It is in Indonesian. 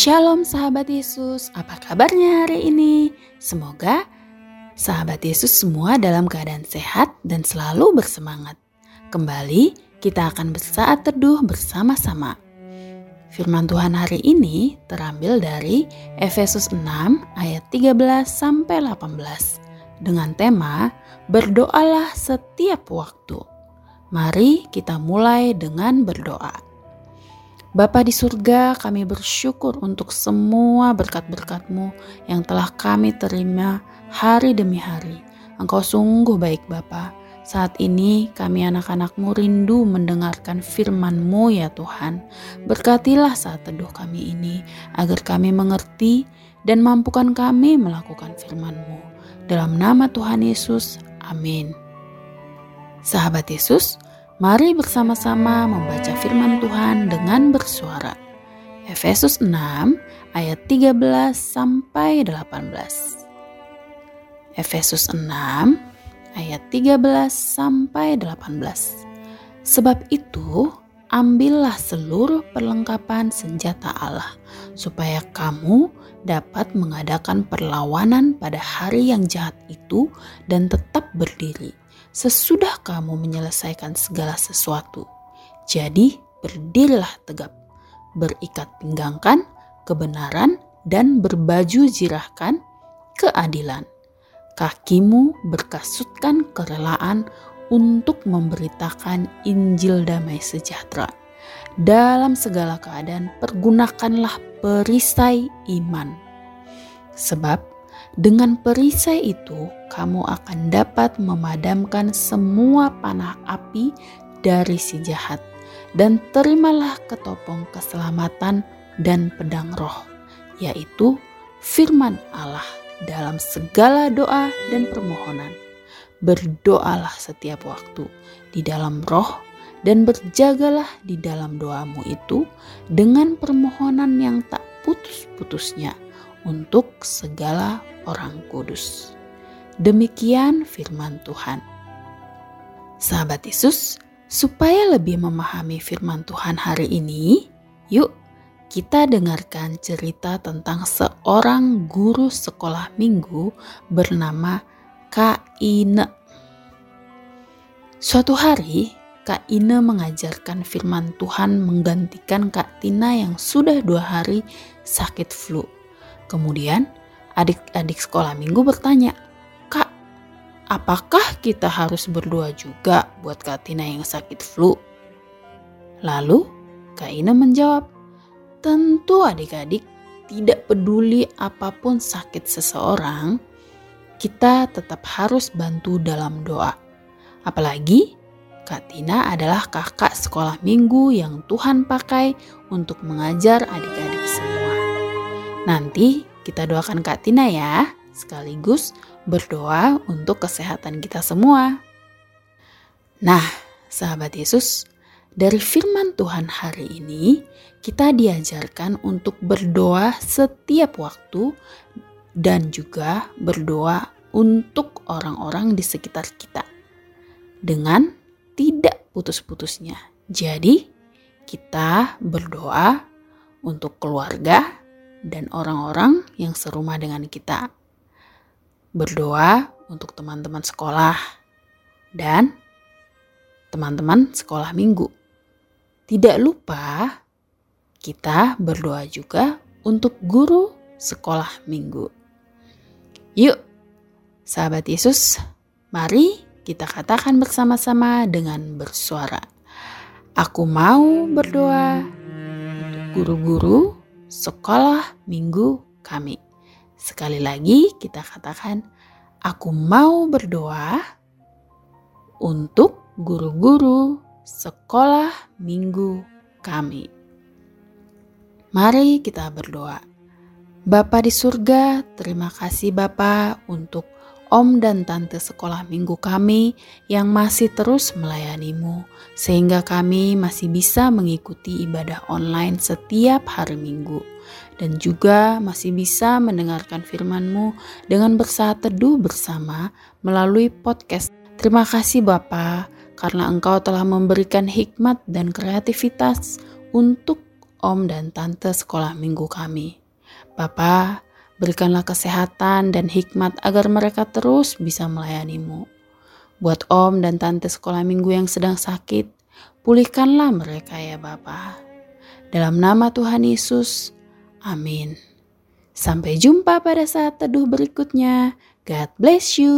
Shalom sahabat Yesus, apa kabarnya hari ini? Semoga sahabat Yesus semua dalam keadaan sehat dan selalu bersemangat. Kembali kita akan bersaat teduh bersama-sama. Firman Tuhan hari ini terambil dari Efesus 6 ayat 13 sampai 18 dengan tema berdoalah setiap waktu. Mari kita mulai dengan berdoa. Bapa di surga, kami bersyukur untuk semua berkat-berkat-Mu yang telah kami terima hari demi hari. Engkau sungguh baik Bapa. Saat ini kami anak-anakmu rindu mendengarkan firman-Mu ya Tuhan. Berkatilah saat teduh kami ini, agar kami mengerti dan mampukan kami melakukan firman-Mu. Dalam nama Tuhan Yesus, amin. Sahabat Yesus, Mari bersama-sama membaca firman Tuhan dengan bersuara. Efesus 6 ayat 13 sampai 18. Efesus 6 ayat 13 sampai 18. Sebab itu, ambillah seluruh perlengkapan senjata Allah supaya kamu dapat mengadakan perlawanan pada hari yang jahat itu dan tetap berdiri sesudah kamu menyelesaikan segala sesuatu. Jadi, berdirilah tegap, berikat pinggangkan kebenaran dan berbaju zirahkan keadilan. Kakimu berkasutkan kerelaan untuk memberitakan Injil damai sejahtera. Dalam segala keadaan, pergunakanlah perisai iman. Sebab dengan perisai itu, kamu akan dapat memadamkan semua panah api dari si jahat, dan terimalah ketopong keselamatan dan pedang roh, yaitu firman Allah dalam segala doa dan permohonan. Berdoalah setiap waktu di dalam roh dan berjagalah di dalam doamu itu dengan permohonan yang tak putus-putusnya untuk segala orang kudus. Demikian firman Tuhan. Sahabat Yesus, supaya lebih memahami firman Tuhan hari ini, yuk kita dengarkan cerita tentang seorang guru sekolah minggu bernama Kak Ine. Suatu hari, Kak Ine mengajarkan firman Tuhan menggantikan Kak Tina yang sudah dua hari sakit flu. Kemudian, adik-adik sekolah minggu bertanya, Kak, apakah kita harus berdoa juga buat Kak Tina yang sakit flu? Lalu Kak Ina menjawab, tentu adik-adik tidak peduli apa pun sakit seseorang, kita tetap harus bantu dalam doa. Apalagi Kak Tina adalah kakak sekolah minggu yang Tuhan pakai untuk mengajar adik-adik semua. Nanti kita doakan Kak Tina ya, sekaligus berdoa untuk kesehatan kita semua. Nah, sahabat Yesus, dari firman Tuhan hari ini, kita diajarkan untuk berdoa setiap waktu dan juga berdoa untuk orang-orang di sekitar kita dengan tidak putus-putusnya. Jadi, kita berdoa untuk keluarga, dan orang-orang yang serumah dengan kita. Berdoa untuk teman-teman sekolah dan teman-teman sekolah minggu. Tidak lupa kita berdoa juga untuk guru sekolah minggu. Yuk, sahabat Yesus, mari kita katakan bersama-sama dengan bersuara. Aku mau berdoa untuk guru-guru sekolah minggu kami. Sekali lagi kita katakan, aku mau berdoa untuk guru-guru sekolah minggu kami. Mari kita berdoa. Bapa di surga, terima kasih Bapa untuk om dan tante sekolah minggu kami yang masih terus melayanimu, sehingga kami masih bisa mengikuti ibadah online setiap hari minggu, dan juga masih bisa mendengarkan firman-Mu dengan bersaat teduh bersama melalui podcast. Terima kasih Bapa, karena Engkau telah memberikan hikmat dan kreativitas untuk om dan tante sekolah minggu kami. Bapa, berikanlah kesehatan dan hikmat agar mereka terus bisa melayanimu. Buat om dan tante sekolah minggu yang sedang sakit, pulihkanlah mereka ya Bapa. Dalam nama Tuhan Yesus, amin. Sampai jumpa pada saat teduh berikutnya. God bless you.